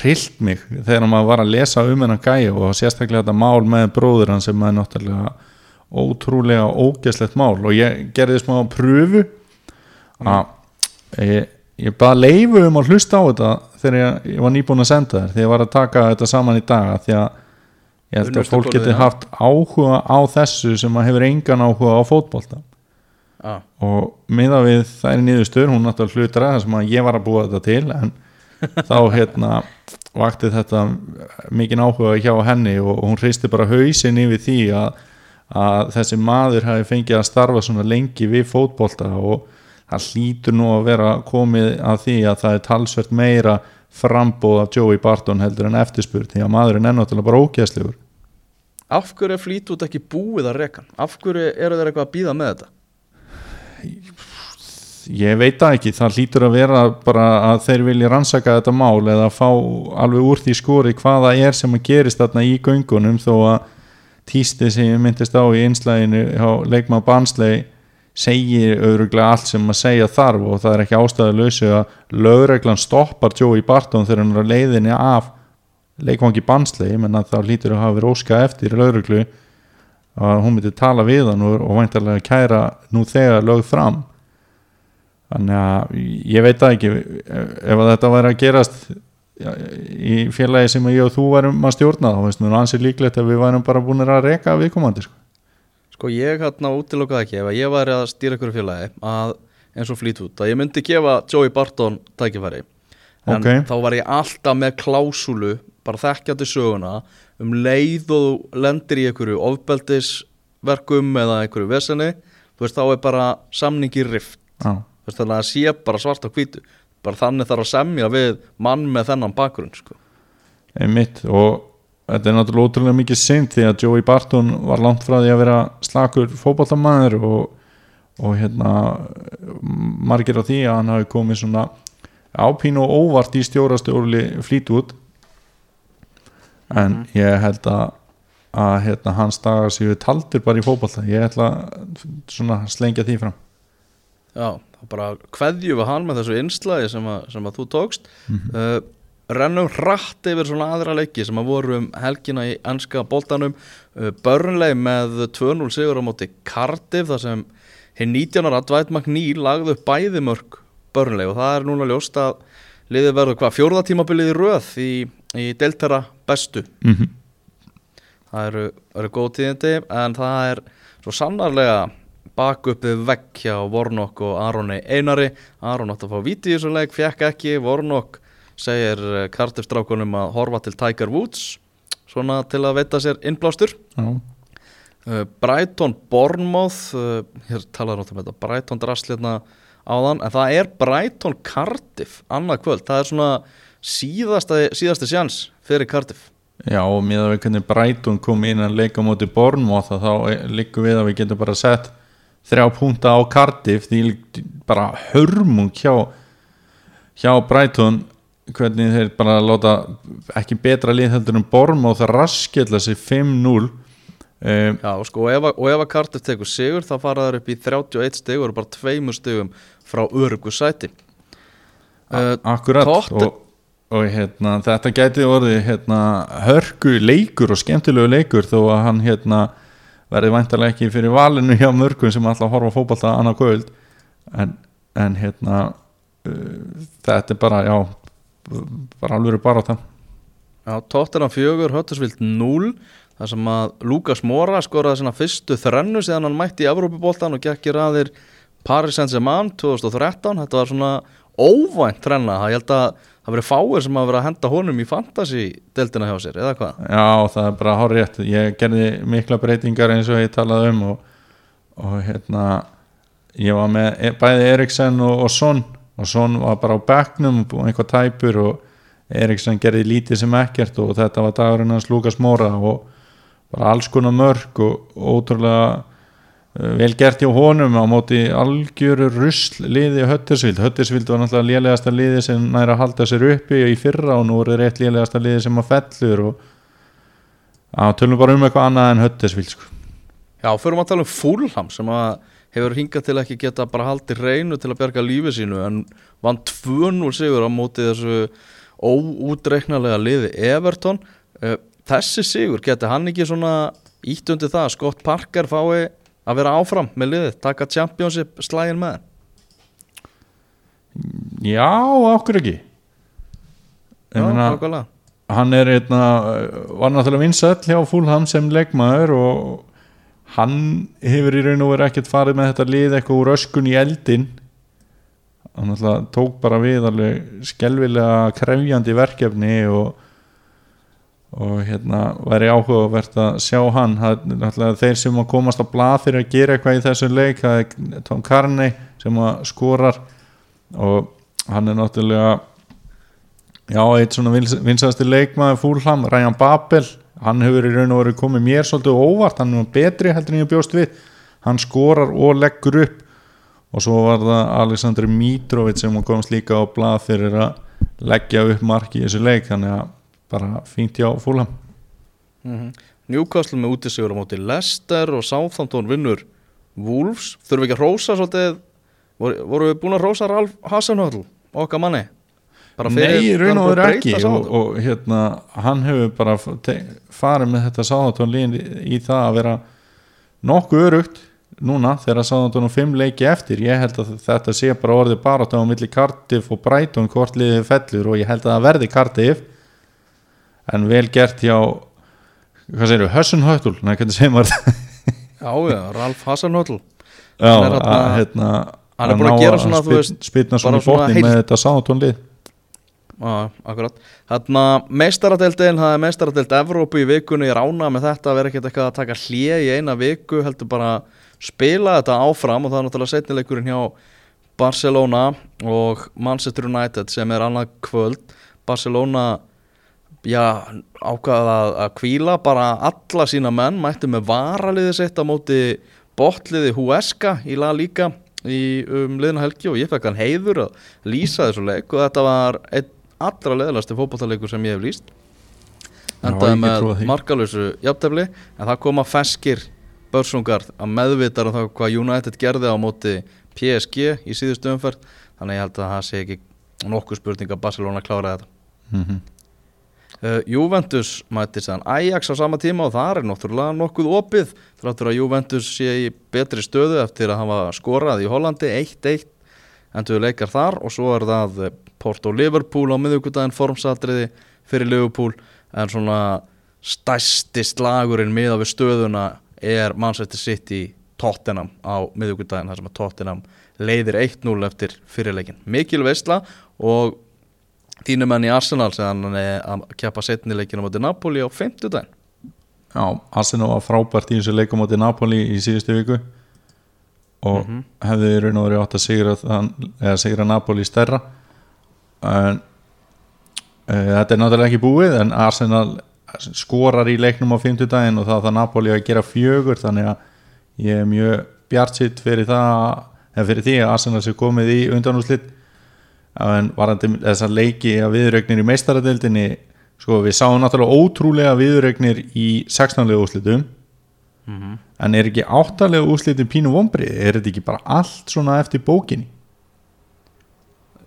Speaker 2: rillt mig þegar maður var að lesa um hennan gæi og sérstaklega þetta mál með bróður hann sem er náttúrulega ótrúlega ógæslegt mál. Og ég gerði smá pröfu að ég, ég bara leifu um að hlusta á þetta þegar ég, ég var nýbúin að senda þér þegar ég var að taka þetta saman í dag því að ég held að fólk geti haft áhuga á þessu sem að hefur engan áhuga á fótbolta.
Speaker 1: Já,
Speaker 2: og miða við þær nýðustur hún náttúrulega hlutur að það sem að ég var að búa þetta til en þá hérna vakti þetta mikinn áhuga hjá henni og hún hristi bara hausin yfir því að, að þessi maður hafi fengið að starfa svona lengi við fótbolta og það hlýtur nú að vera komið að því að það er talsvert meira frambóð af Joey Barton heldur en eftirspurt því að maðurinn er náttúrulega bara ógæðslegur
Speaker 1: af hverju er flýt út ekki búið að reka? Af hverju eru þeir eitthvað að býða með þetta?
Speaker 2: Ég veit það ekki, það hlýtur að vera bara að þeir vilja rannsaka þetta mál eða fá alveg úr því skori hvaða er sem að gerist þarna í göngunum þó að tísti sem ég myndist á í einslæginu hjá leikmann Bansley segir auðvitað allt sem að segja þarf og það er ekki ástæðu lausu að lögreglan stoppar Joey Barton þegar hann er á leiðinni af leikvangi Bansley menn að það hlýtur að hafa verið óska eftir lögreglu að hún myndi tala við hann og, og væntalega kæra nú þegar lögð fram þannig að ég veit það ekki ef að þetta væri að gerast í félagi sem ég og þú værum að stjórna þá veist mér ansið líklegt að við værum bara búin að reka viðkomandi sko.
Speaker 1: Sko ég hérna útilokaði ekki ef að ég væri að stýra ykkur félagi að eins og Fleetwood að ég myndi gefa Joey Barton tækifæri en
Speaker 2: Ok.
Speaker 1: þá var ég alltaf með klásulu bara þekkjandi söguna um leið og lendir í einhverju ofbeldisverkum eða einhverju veseni þú veist þá er bara samningi rift þú veist þannig að það sé bara svart á hvítu. Bara þannig þarf að semja við mann með þennan bakgrunn sko.
Speaker 2: einmitt og þetta er náttúrulega ótrúlega mikið synd því að Joey Barton var langt frá því að vera slakur fótboltamæður og, og hérna margir á því að hann hafi komið svona ápínu og óvart í stjórastjórli Fleetwood. En ég held að að hérna, hans dagar séu taldir bara í fótbolta. Ég ætla að slengja því fram
Speaker 1: Já, þá bara kveðjum við hann með þessu innslæði sem, sem að þú tókst. Uh, rennum hratt yfir svona aðra leiki sem að voru um helgina í ennska boltanum. Uh, börnleg með 2-0 sigur á móti Cardiff þar sem hinn 19 ára Dwight McNeil lagði upp bæði mörg börnleg og það er núna ljóst að liðið verður hvað fjórða tímabilið í röð í, í deltara bestu.
Speaker 2: Mm -hmm.
Speaker 1: það eru, eru góð tíðindi en það er svo sannarlega bak upp við vegg hjá Vornok og Aroni Einari. Aron átti að fá viti í þessu leik, fekk ekki. Vornok segir kartifstrákunum að horfa til Tiger Woods svona til að veita sér innblástur.
Speaker 2: Já,
Speaker 1: uh, Brighton Bournemouth uh, hér talaður náttúrulega um þetta Brighton drastlirna áðan en það er Brighton Cardiff annað kvöld, það er svona síðasta, síðasti sjans fyrir Cardiff.
Speaker 2: Já og með að við hvernig Brighton kom inn að leika á móti Bournemouth að þá líku við að við getum bara sett þrjá púnta á Cardiff því bara hörmung hjá hjá Brighton hvernig þeir bara láta ekki betra lið heldur en Bournemouth að raskella sig 5-0 um,
Speaker 1: Já, sko, og ef, að- og Cardiff tekur sigur þá fara þær upp í 31 stig og eru bara tveimur stigum frá örugu sæti. Uh,
Speaker 2: akkurat og, og hérna, þetta gæti orðið hérna, hörku leikur og skemmtilegu leikur þó að hann hérna, verði væntalega ekki fyrir valinu hjá mörgum sem alltaf horfa á fótbolta annað kvöld. En, en hérna uh, þetta er bara já, bara alveg bara það
Speaker 1: Já, Tottenham 4, Höttersvild 0 þar sem að Lukas Mora skoraði svona fyrstu þrennu síðan hann mætti í Evrópuboltan og gekk í raðir Paris Saint-Germain 2013 þetta var svona óvænt þrenna. Það held að það verið fáir sem að vera að henda honum í fantasy-deltina hjá sér eða hvað?
Speaker 2: Já, það er bara hár rétt ég gerði mikla breytingar eins og ég talaði um og, og hérna ég var með e- bæði Eriksen og, og Son. Og Son var bara á bekknum og eitthvað tæpur og Eriksen gerði lítið sem ekkert og þetta var dagurinn hans Lukas Móra og bara alls konar mörg og, ótrúlega vel gert hjá honum á móti algjöru rusl liði Höttersvild Höttersvild var náttúrulega lélegasta liði sem næra að halda sér uppi í fyrra og nú er rétt lélegasta liði sem að fellur og Já, tölum bara um eitthvað annað en Höttersvild sko.
Speaker 1: Já, förum að tala um Fulham sem að hefur hingað til ekki geta bara haldið reynu til að berga lífi sínu en vann 2-0 sigur á móti þessu óútreiknarlega liði Everton Eh, þessi sigur, geti hann ekki svona ítt undir það að Scott Parker fái að vera áfram með liðið, taka championship slægin með?
Speaker 2: Já, okkur ekki?
Speaker 1: Já, nákvæmlega.
Speaker 2: hann er einna, var náttúrulega vinsall hjá Fulham sem leikmaður og hann hefur í raun og verið ekkert farið með þetta lið eitthvað úr öskun í eldin hann náttúrulega tók bara við alveg skelvilega krefjandi verkefni og og hérna væri áhugavert að sjá hann. Það þeir sem að komast á blað fyrir að gera eitthvað í þessu leik það er Tom Carney sem að skorar. Og hann er náttúrulega já, eitt svona vinsasti leikmaður fúlham, Ryan Babel. Hann hefur í raun og verið komið mér svolítið óvart, hann er betri heldur en ég bjóst við. Hann skorar og leggur upp. Og svo var það Aleksandr Mitrovic sem komst líka á blað fyrir að leggja upp marki í þessu leik. Þannig að bara fínt hjá fúlham
Speaker 1: Newcastle með útisigur á móti Leicester og Southampton vinnur Wolves, þurfum við ekki að rósa svolítið, voru, voru við búin að rósa Ralf Hasenhöll, okkar manni?
Speaker 2: Nei, í raun og veru ekki og,
Speaker 1: Southampton.
Speaker 2: og hérna, hann hefur bara farið með þetta sáðantón lín í það að vera nokkuð örugt núna þegar sáðantón og fimm leiki eftir. Ég held að þetta sé bara orðið bara á milli Cardiff og Brighton hvort liðið fellur og ég held að það verði Cardiff en vel gert hjá hvað segir við, Hössun Höttul nei, hvernig segir maður þetta
Speaker 1: Já, já, Ralf Hasenhöll
Speaker 2: Já,
Speaker 1: Hann er
Speaker 2: að,
Speaker 1: þarna-
Speaker 2: hérna,
Speaker 1: hann er búinn að gera svona, þú
Speaker 2: spilna svona í
Speaker 1: heilt-
Speaker 2: með þetta sáðantón lið
Speaker 1: Já, akkurat. Þarna meistaradeildin, það er meistaradeild Evrópu í vikunni, ég rána með þetta að vera ekkert eitthvað að taka hlje í eina viku heldur bara spila þetta áfram. Og það er náttúrulega setnileikurinn hjá Barcelona og Manchester United sem er annað kvöld. Barcelona já, ákvaða að, kvíla bara alla sína menn, mættu með varaliði sitt á móti botliði Huesca í La Liga í um liðna helgi og ég fekk hann heiður að lýsa þessu leik og þetta var einn allra leðilegasti fótballtaleikur sem ég hef lýst. Endaði með markalösu jafntefli en það koma feskir börsungar að meðvitar um það hvað United gerði á móti PSG í síðustu umferð þannig ég held að það sé ekki nokkuð spurning að Barcelona klára þetta.
Speaker 2: Mm
Speaker 1: Uh, Juventus mætti sæðan Ajax á sama tíma og það er náttúrulega nokkuð opið þráttur að Juventus sé í betri stöðu eftir að hafa skorað í Hollandi 1-1 endur leikar þar og svo er það eh, Porto Liverpool á miðugudaginn formsatriði fyrir Liverpool. En svona stæsti slagurinn miða við stöðuna er Manchester City Tottenham á miðugudaginn þar sem að Tottenham leiðir 1-0 eftir fyrirleikin mikil veistla og þínum enn í Arsenal sem hann er að keppa setnileikinu móti Napoli á 50 daginn
Speaker 2: Já, Arsenal var frábært í þessu leikum átti Napoli í síðustu viku. Og hefði í raun og verið átt að sigra, eða sigra Napoli stærra. En e, þetta er náttúrulega ekki búið en Arsenal skorar í leiknum á 50 daginn og það það Napoli að gera fjögur. Þannig að ég er mjög bjart sitt fyrir það eða fyrir því að Arsenal sé komið í undanúslit en varandi þessar leiki að viðrögnir í meistaradeildinni sko við sáum náttúrulega ótrúlega viðrögnir í 16 lega úslitum en er ekki áttalega úslitin pínu vombrið, er þetta ekki bara allt svona eftir bókinni?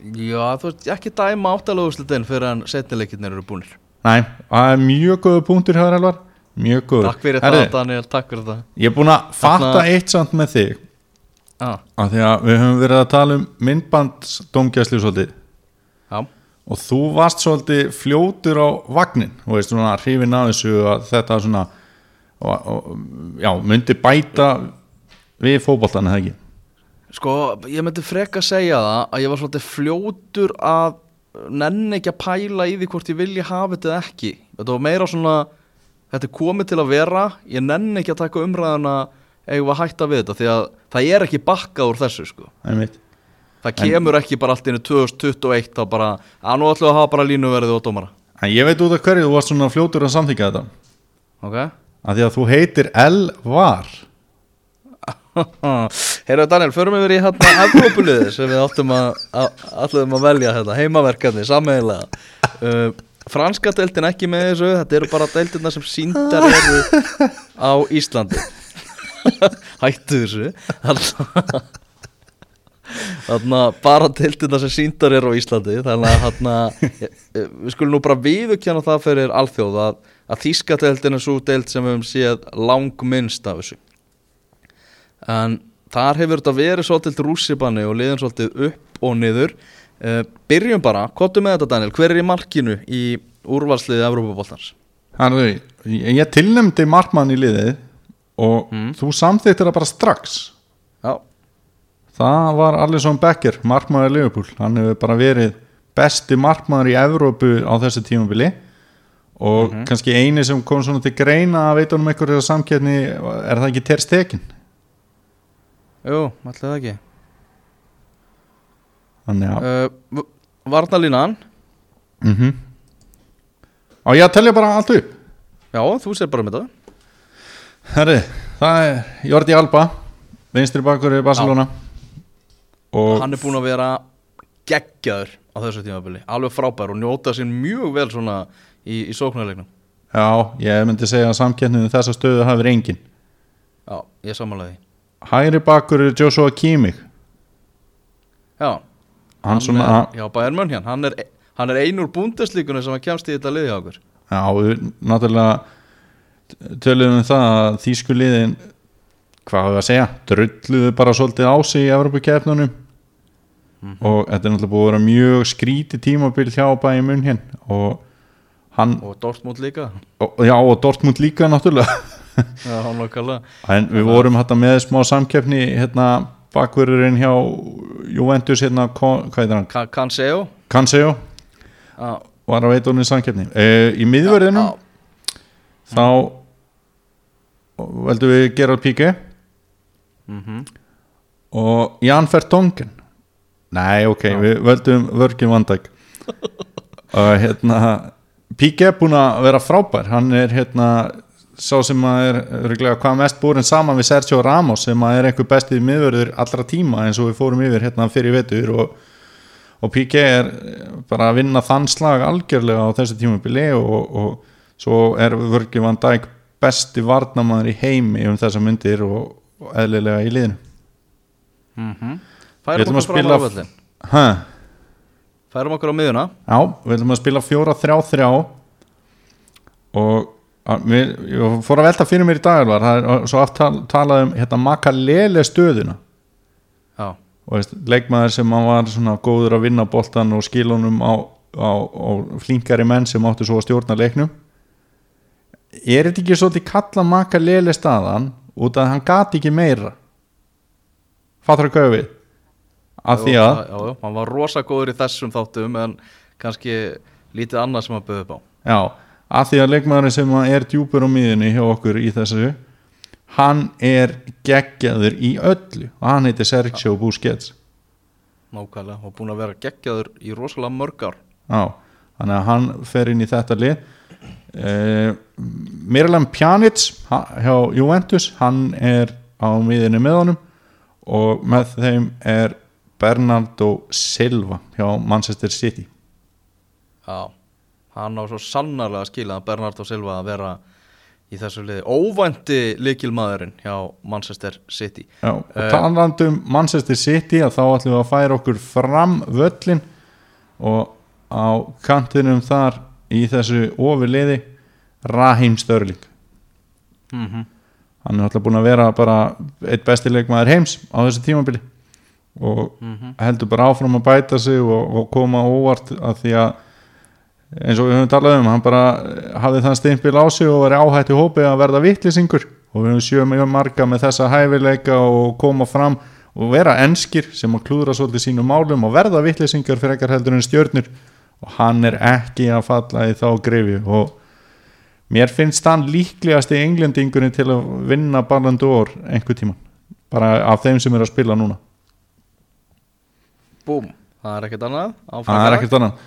Speaker 1: Já, þú veist, ekki dæma áttalega úrslitin fyrir hann setnileikinu eru búnir.
Speaker 2: Næ, það er mjög góða punktur hjá þér Elvar. Mjög góða
Speaker 1: Takk fyrir það Daniel, takk fyrir það
Speaker 2: ég er búin að fatta
Speaker 1: Þarna-
Speaker 2: eitt samt með þig
Speaker 1: ah,
Speaker 2: af því að við höfum verið að tala um myndbandsdómgæslu svolítið.
Speaker 1: Já,
Speaker 2: og þú varst svolítið fljótur á vagnin og veist svona hrifin af þessu að þetta svona og, og, já, myndi bæta við fótboltan eða ekki?
Speaker 1: Sko, ég myndi freka segja það að ég var svolítið fljótur að nenni ekki að pæla í því hvort ég vilji hafa þetta ekki. Þetta var meira svona, þetta er komið til að vera. Ég nenni ekki að taka umræðuna eigum við að hætta við þetta því að það er ekki bakkað úr þessu sko. Það kemur ekki bara allt inn í 2021 þá bara, að nú ætlum við að hafa bara línuverðið og dómara.
Speaker 2: En ég veit út af hverju þú varst svona fljótur að samþykja þetta.
Speaker 1: Ok.
Speaker 2: Af því að þú heitir Elvar <laughs>
Speaker 1: Heyrðu Daniel, förum við í hérna Evrópuliði sem við áttum að, að, ætluðum að velja hérna, heimaverkefni, sammeðilega uh, Franska deildin ekki með þessu, þetta eru bara deildina sem síndar eru á Íslandi <laughs> Hættu þessu. Þannig að bara deildina sem síndar eru á Íslandi Þannig að við skulum nú bara viðukjanna það fyrir alþjóð að, að Þíska deildin er svo deild sem við höfum séð langminnst af þessu. En þar hefur þetta verið svolítið rússibanni og liðan svolítið upp og niður. Uh, Byrjum bara, kottu með þetta Daniel? Hver er í markinu í úrvalsliðið Evrópaboltans?
Speaker 2: Herðu, ég, ég tilnefndi markmann í liðið og þú samþýttir það bara strax?
Speaker 1: Já,
Speaker 2: það var Alisson Becker, markmaður Liverpool. Hann hefur bara verið besti markmaður í Evrópu á þessu tímabili. Og kannski eini sem kom svona til greina að veita um einhverja samkeppni er það ekki Ter Stegen?
Speaker 1: Jú, það ekki.
Speaker 2: Þannig að
Speaker 1: uh, Varnalínan
Speaker 2: mm -hmm. á ég telja bara allt upp?
Speaker 1: Já, þú sér bara með það
Speaker 2: Herri, það er Jordi Alba vinstri bakur í Barcelona. Og
Speaker 1: Hann er búinn að vera geggjaður á þessu tímabili Alveg frábær og njóta sín mjög vel svona í, í sóknarleiknum.
Speaker 2: Já, ég myndi segja að samkeppninu þessa stöðu hafi verið engin.
Speaker 1: Já, ég samanlega því.
Speaker 2: Hægri bakur er Joshua Kimmich.
Speaker 1: Já,
Speaker 2: hann svona
Speaker 1: er, Já, Bayern München Hann er, hann er einur búndeslíkunni sem að kemst í þetta liði á okkur.
Speaker 2: Já, náttúrulega töluðum um það að þýsku liðin hvað hefur að segja, drulluðu bara svolítið á sig í Evropakefnunum og þetta er náttúrulega búið að vera mjög skríti tímabil hjá bæði mun hér og hann,
Speaker 1: Og Dortmund líka.
Speaker 2: Og, já og Dortmund líka náttúrulega.
Speaker 1: Já,
Speaker 2: við vorum hérna með smá samkeppni hérna bakverðurinn hjá Juventus hérna, hvað heitir hann,
Speaker 1: Canseo
Speaker 2: Canseo
Speaker 1: Já,
Speaker 2: var að veita honum samkeppni. E, í miðverðinum
Speaker 1: já,
Speaker 2: þá veldum við Gerard Piqué
Speaker 1: mhm.
Speaker 2: og Jan Vertongen nei ok, við veldum Vörgin Vandæk <laughs> og hérna Piqué er búin að vera frábær. Hann er hérna sá sem að er örugglega hvað mest búin saman við Sergio Ramos sem að er einhver bestið miðvörður allra tíma eins og við fórum yfir hérna fyrir vetur. Og, og Piqué er bara að vinna þann slag algjörlega á þessu tímabili og, og svo er Vörgin Vandæk besti varnamaður í heimi um þessa myndir og, og eðlilega í liðinu. Við
Speaker 1: Færum
Speaker 2: ætlum að
Speaker 1: okkur fram
Speaker 2: spila
Speaker 1: á völlin
Speaker 2: Hæ?
Speaker 1: Færum okkur á miðuna
Speaker 2: Já, við ætlum að spila fjóra þrjá þrjá. Og að, við, ég fór að velta fyrir mér í dag var, það er svo aft tal, talað um hérna, makalele stöðuna.
Speaker 1: Já,
Speaker 2: og veist, leikmaður sem hann var svona góður að vinna boltan og skilunum á, á, á flinkari menn sem áttu svo að stjórna leiknum er þetta ekki svolítið kalla makalele staðan út að hann gati ekki meira? Fattur að kauða við? Að því að
Speaker 1: já, já, hann var rosa góður í þessum þáttum en kannski lítið annað sem hann bauði upp á.
Speaker 2: Já, að því að leikmaðurinn sem er djúpur á miðunni hjá okkur í þessu hann er geggjaður í öllu og hann heitir Sergio Busquets.
Speaker 1: Nákvæmlega, og búin að vera geggjaður í rosalega mörg ár.
Speaker 2: Já, þannig að hann fer inn í þetta lið uh, Miralem Pjanic hjá Juventus hann er á miðunni með honum og með þeim er Bernardo Silva hjá Manchester City.
Speaker 1: Já, hann á svo sannarlega skilað að Bernardo Silva að vera í þessu liði. Óvænti líkilmaðurinn hjá Manchester City.
Speaker 2: Já, og
Speaker 1: Eh,
Speaker 2: talandi um Manchester City að þá ætlum við að færa okkur fram völlin og á kantinum þar í þessu ofurliði Raheem Störling
Speaker 1: mm
Speaker 2: hann er alltaf búin að vera bara eitt besti leikmaður heims á þessu tímabili og heldur bara áfram að bæta sig og, og koma óvart að því að eins og við höfum talað um hann bara hafði þann stimpil á sig og var áhættu hópi að verða vittlisingur og við höfum sjöum mjög marga með þessa hæfileika og koma fram og vera enskir sem að klúðra svolítið sínum málum og verða vittlisingar fyrir ekkar heldur en stjörnur og hann er ekki að falla í þá grefi og mér finnst hann líklegast í englendingurinn til að vinna Ballon d'Or einhver tíma bara af þeim sem eru að spila núna.
Speaker 1: Búm, það er ekkert annað.
Speaker 2: Það er ekkert annað.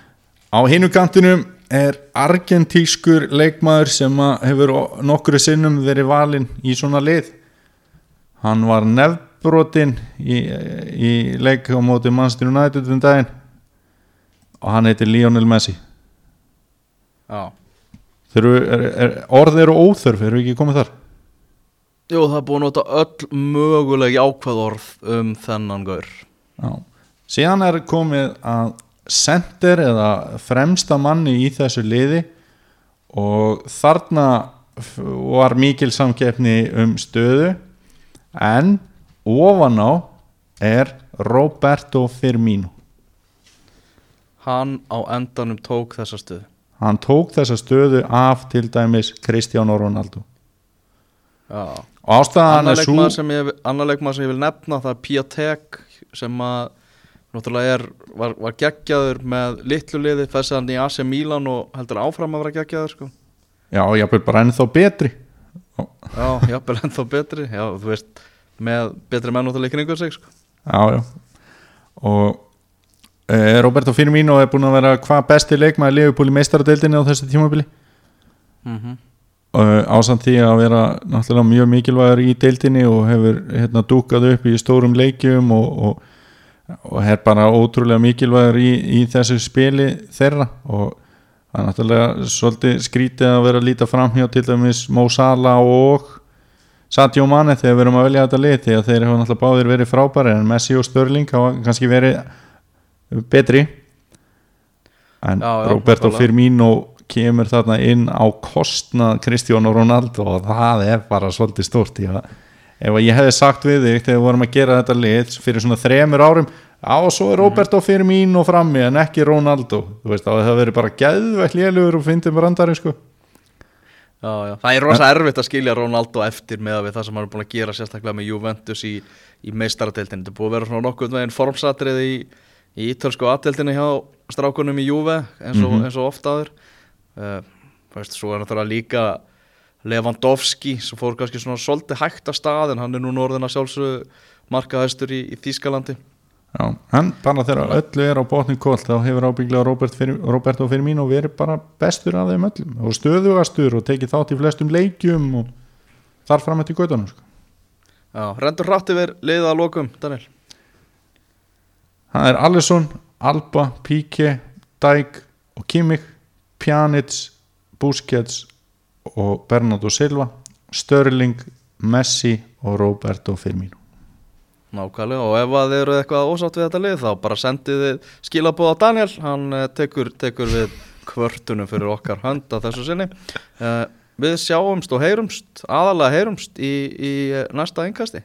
Speaker 2: Á hinu kantinum er argentískur leikmaður sem hefur nokkru sinnum verið valinn í svona lið. Hann var nefnbrotin í, í leik á móti Manchester United um daginn og hann heitir Lionel Messi.
Speaker 1: Já,
Speaker 2: Þeir eru, er, er, orð eru óþörf, eru ekki komið þar?
Speaker 1: Jú, það er búin að nota öll mögulegi ákveð orð um þennan gaur.
Speaker 2: Já. síðan er komið að sender eða fremsta manni í þessu liði og þarna var mikil samkeppni um stöðu. En ofan á er Roberto Firmino
Speaker 1: hann á endanum tók þessa stöð
Speaker 2: hann tók þessa stöðu af til dæmis Cristiano Ronaldo.
Speaker 1: Já.
Speaker 2: Og ástæðan er svo
Speaker 1: annar leikmaður sem ég vil nefna það er Piatek sem að náttúrulega er, var, var geggjaður með litlu liði, fæsið hann í AC Milan og heldur áfram að vera geggjaður sko.
Speaker 2: já, ég er bara ennþá betri.
Speaker 1: Já, jafnvel ennþá betri. Já, þú veist, með betri menn náttúrulega í kringu sig sko.
Speaker 2: já, já. Og Roberto Firmino er búin að vera hvað besti leikmaður Liverpool í meistaradeildinni á þessu tímabili
Speaker 1: mm -hmm.
Speaker 2: ásamt því að vera náttúrulega mjög mikilvægur í deildinni og hefur hérna dúkað upp í stórum leikjum og, og, og er bara ótrúlega mikilvægur í, í þessu spili þeirra og það er náttúrulega svolítið skrítið að vera að líta framhjá til dæmis Mo Salah og Sadio Mane þegar við erum að velja þetta lið því að þeir hafa náttúrulega báðir verið frábæri en Messi og Störling hafa kannski verið betri. En
Speaker 1: Já, já,
Speaker 2: Roberto
Speaker 1: nákvæmlega.
Speaker 2: Firmino kemur þarna inn á kostnað Cristiano Ronaldo. Og það er bara svolítið stórt ég, ef að ég hefði sagt við þig þegar við vorum að gera þetta lið fyrir svona þremur árum á og svo er Roberto Firmino frammi en ekki Ronaldo. Þú veist að það verið bara geðvægt lélugur og fyndið brandari sko.
Speaker 1: Já, já. Það er rosa erfitt að skilja Ronaldo eftir með við það sem hann er búin að gera sérstaklega með Juventus í, í meistaradeildinni. Þetta búið að vera svona nokkuð veginn formsatrið í, í ítölsku aðdeildinni hjá strákunum í Juve eins og, eins og ofta aður uh, veist, Svo er náttúrulega líka Lewandowski sem fór kannski svona svolítið hægt af stað en hann er nú norðin að sjálfsögðu markaðæstur í, í Þýskalandi.
Speaker 2: Já, en bara þegar öllu er á botni kóll þá hefur ábygglega Robert Fir- Roberto Firmino verið bara bestur af þeim öllum og stöðugastur og tekið þátt í flestum leikjum og þar fram eftir gautunum sko.
Speaker 1: Já, rendur hratt yfir liðið að lokum, Daniel
Speaker 2: Það er Alisson, Alba, Pique, Dijk og Kimmich, Pjanic, Busquets og Bernardo Silva, Störling, Messi og Roberto Firmino.
Speaker 1: Nákvæmlega og ef að þið eru eitthvað ósátt við þetta lið þá bara sendið þið skilabóð á Daniel. Hann uh, tekur, tekur við kvörtunum fyrir okkar hönd á þessu sinni. Uh, Við sjáumst og heyrumst aðalega heyrumst í, í uh, næsta engasti